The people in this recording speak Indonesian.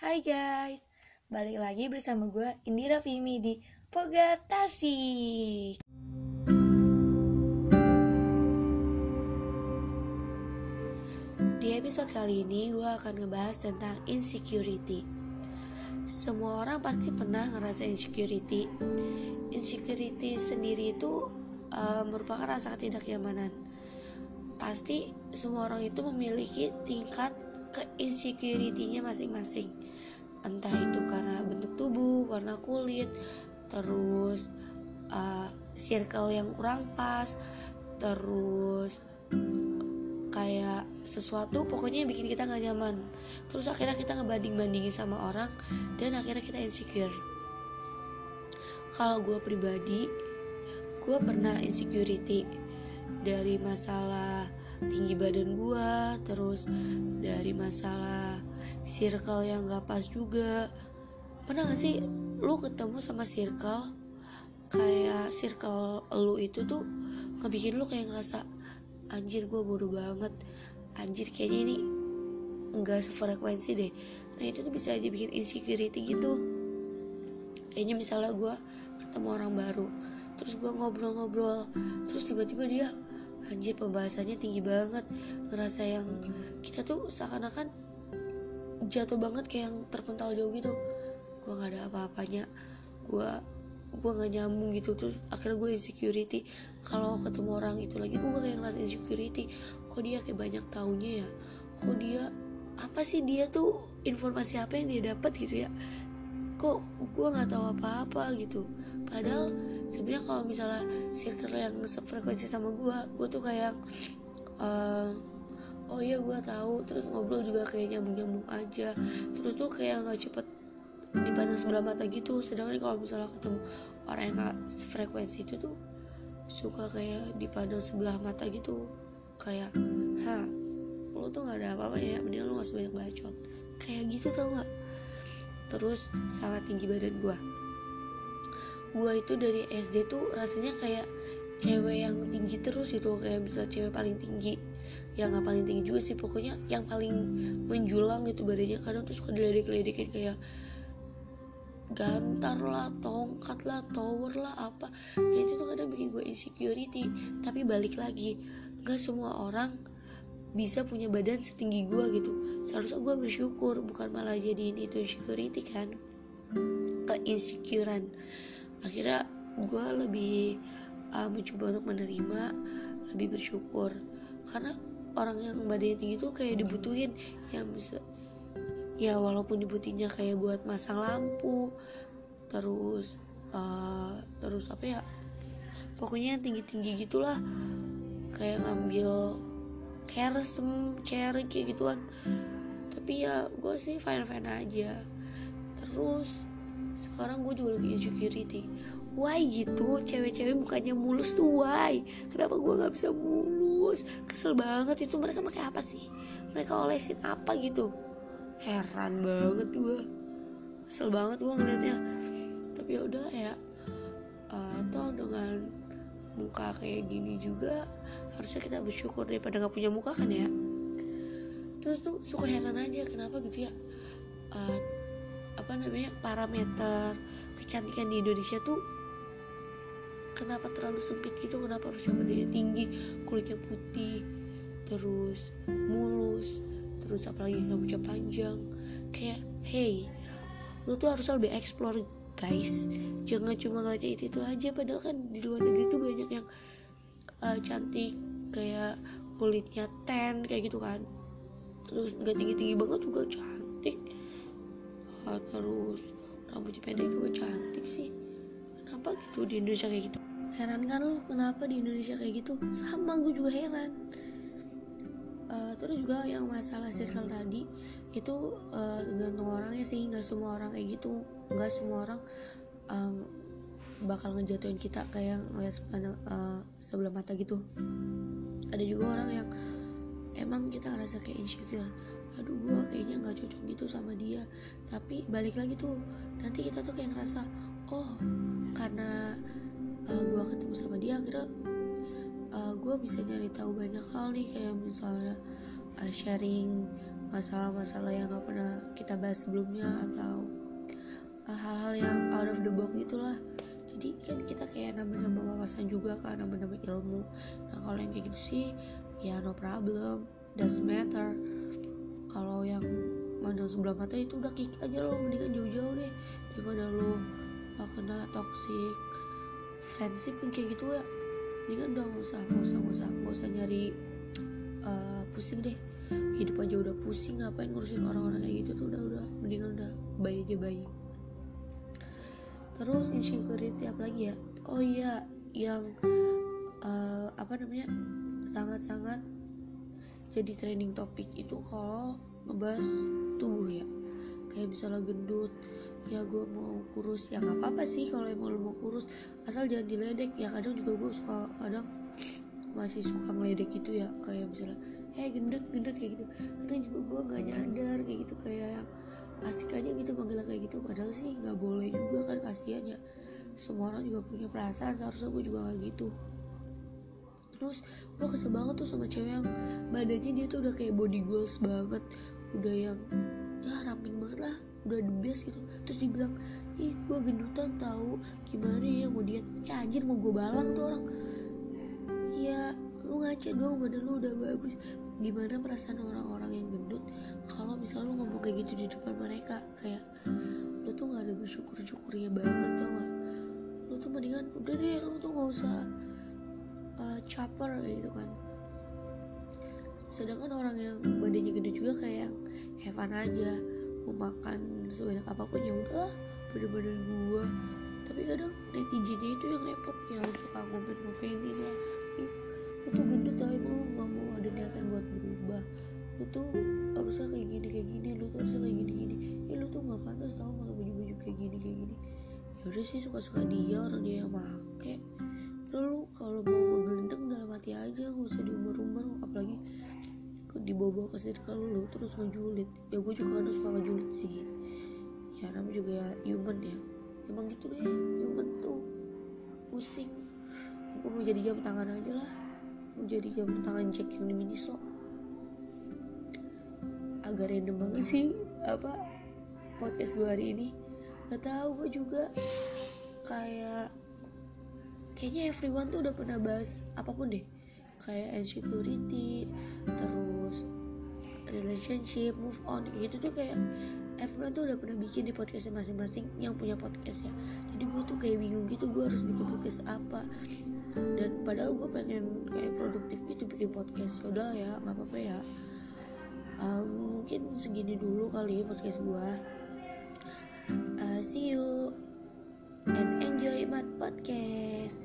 Hai guys, balik lagi bersama gue Indira Vimi di Pogatasi. Di episode kali ini gue akan ngebahas tentang insecurity. Semua orang pasti pernah ngerasa insecurity. Insecurity sendiri itu uh, merupakan rasa ketidaknyamanan. Pasti semua orang itu memiliki tingkat ke insecurity-nya masing-masing entah itu karena bentuk tubuh warna kulit terus uh, circle yang kurang pas terus kayak sesuatu pokoknya yang bikin kita nggak nyaman. Terus akhirnya kita ngebanding bandingin sama orang dan akhirnya kita insecure. Kalau gue pribadi gue pernah insecurity dari masalah tinggi badan gue terus dari masalah circle yang gak pas juga. Pernah gak sih lu ketemu sama circle? Kayak circle lu itu tuh ngebikin lu kayak ngerasa anjir gue bodoh banget. Anjir kayaknya ini nggak sefrekuensi deh. Nah itu tuh bisa aja bikin insecurity gitu. Kayaknya misalnya gue ketemu orang baru terus gue ngobrol-ngobrol terus tiba-tiba dia anjir pembahasannya tinggi banget. Ngerasa yang kita tuh seakan-akan jatuh banget kayak yang terpental jauh gitu. Gue nggak ada apa-apanya. Gue gue nggak nyambung gitu. Terus akhirnya gue insecurity. Kalau ketemu orang itu lagi gue kayak ngerasa insecurity. Kok dia kayak banyak taunya ya? Kok dia apa sih dia tuh informasi apa yang dia dapat gitu ya? Kok gue nggak tahu apa-apa gitu. Padahal sebenarnya kalau misalnya circle yang sefrekuensi sama gue gue tuh kayak uh, oh iya gue tahu. Terus ngobrol juga kayak nyambung nyambung aja. Terus tuh kayak nggak cepet dipandang sebelah mata gitu. Sedangkan kalau misalnya ketemu orang yang gak sefrekuensi itu tuh suka kayak dipandang sebelah mata gitu. Kayak ha lo tuh nggak ada apa-apa ya. Mending lo gak sebanyak bacot. Kayak gitu tau nggak? Terus sama tinggi badan gue gue itu dari SD tuh rasanya kayak cewek yang tinggi terus gitu. Kayak bisa cewek paling tinggi yang nggak paling tinggi juga sih pokoknya yang paling menjulang gitu badannya. Kadang tuh suka diledek-ledekin kayak gantar lah, tongkat lah, tower lah apa. Nah itu tuh kadang bikin gue insecurity. Tapi balik lagi Gak semua orang bisa punya badan setinggi gue gitu. Seharusnya gue bersyukur Bukan malah jadiin itu insecurity kan. Keinsecurean. Akhirnya gue lebih uh, mencoba untuk menerima lebih bersyukur karena orang yang badannya tinggi tuh kayak dibutuhin. Yang bisa ya walaupun dibutuhinnya kayak buat masang lampu terus uh, terus apa ya pokoknya yang tinggi tinggi gitulah. Kayak ngambil kersem cherry kayak gituan. Tapi ya gue sih fine fine aja. Terus sekarang gue juga lagi insecurity. Why gitu? Cewek-cewek mukanya mulus tuh why? Kenapa gue nggak bisa mulus? Kesel banget. Itu mereka pakai apa sih? Mereka olesin apa gitu? Heran banget gue kesel banget gue ngeliatnya. Tapi ya udah ya uh, dengan muka kayak gini juga harusnya kita bersyukur daripada nggak punya muka kan ya? Terus tuh suka heran aja kenapa gitu ya? Uh, apa namanya parameter kecantikan di Indonesia tuh kenapa terlalu sempit gitu? Kenapa harus badannya tinggi kulitnya putih terus mulus terus apalagi rambutnya panjang. Kayak hey lu tuh harus lebih explore guys. Jangan cuma ngeliatnya itu itu aja. Padahal kan di luar negeri tuh banyak yang uh, cantik kayak kulitnya tan kayak gitu kan. Terus nggak tinggi tinggi banget juga cantik terus. Rambutnya pendek juga cantik sih. Kenapa gitu di Indonesia kayak gitu? Heran kan lu kenapa di Indonesia kayak gitu? Sama gue juga heran. Uh, terus juga yang masalah circle tadi itu uh, tergantung orangnya sih. Nggak semua orang kayak gitu. Nggak semua orang um, bakal ngejatuhin kita kayak ngeliat uh, sebelah mata gitu. Ada juga orang yang emang kita ngerasa kayak insecure aduh gue kayaknya nggak cocok gitu sama dia. Tapi balik lagi tuh nanti kita tuh kayak ngerasa oh karena uh, gue ketemu sama dia akhirnya uh, gue bisa nyari tahu banyak hal nih. Kayak misalnya uh, sharing masalah-masalah yang gak pernah kita bahas sebelumnya atau uh, hal-hal yang out of the box gitulah. Jadi kan kita kayak nambah-nambah wawasan juga kan nambah-nambah ilmu. Nah kalau yang kayak gitu sih ya no problem doesn't matter kalau yang mandang sebelah mata itu udah kick aja lo mendingan jauh-jauh deh daripada lo kena toxic friendship kayak gitu ya. Mendingan udah nggak usah nggak usah nggak usah nggak usah nyari uh, pusing deh. Hidup aja udah pusing ngapain ngurusin orang-orang kayak gitu tuh? Udah udah mendingan udah bayi aja bayi. Terus insecurity apa lagi ya? Oh iya yang uh, apa namanya sangat-sangat jadi trending topik itu kalau ngebahas tubuh ya. Kayak misalnya gendut ya gue mau kurus ya nggak apa-apa sih kalau emang lo mau kurus. Asal jangan diledek ya kadang juga gue suka kadang masih suka ngeledek gitu ya. Kayak misalnya eh gendut gendut kayak gitu. Kadang juga gue nggak nyadar kayak gitu. Kayak yang asik aja gitu manggilnya kayak gitu. Padahal sih nggak boleh juga kan kasihan ya. Semua orang juga punya perasaan seharusnya gue juga nggak gitu terus gue kesel banget tuh sama cewek yang badannya dia tuh udah kayak body goals banget. Udah yang ya ramping banget lah. Udah the best gitu. Terus dibilang ih gue gendutan tahu gimana ya mau diet? Ya anjir mau gue balang tuh orang. Ya lu ngaca doang badan lu udah bagus. Gimana perasaan orang-orang yang gendut kalau misalnya lu ngomong kayak gitu di depan mereka? Kayak lu tuh nggak ada bersyukur syukurnya banget tau gak lu tuh mendingan udah deh lu tuh nggak usah kayak gitu kan. Sedangkan orang yang badannya gede juga kayak yang aja mau makan sebanyak apa pun ya udahlah badan-badan gua. Tapi kadang netizennya itu yang repot yang suka ngomen-ngomenin lah lu tuh gendut tapi lu gak mau ada niatan buat berubah. Lu tuh harusnya kayak gini kayak gini lu tuh harusnya kayak gini gini. Eh lu tuh gak pantas tau pakai baju baju kayak gini kayak gini. Ya udah sih suka suka dia orang dia yang make dibawa ke circle lu terus ngejulit. Ya gue juga kadang suka ngejulit sih. Ya namanya juga ya human ya. Emang gitu deh human tuh. Pusing. Gue mau jadi jam tangan aja lah. Mau jadi jam tangan Jack yang di Miniso agak random banget sih apa podcast gue hari ini. Gak tau gue juga kayak kayaknya everyone tuh udah pernah bahas apa pun deh. Kayak insecurity relationship move on. Gitu tuh kayak everyone tuh udah pernah bikin di podcastnya masing-masing yang punya podcast ya. Jadi gue tuh kayak bingung gitu gue harus bikin podcast apa. Dan padahal gue pengen kayak produktif gitu bikin podcast. Yaudah ya nggak apa-apa ya. Um, mungkin segini dulu kali podcast gue uh, see you and enjoy my podcast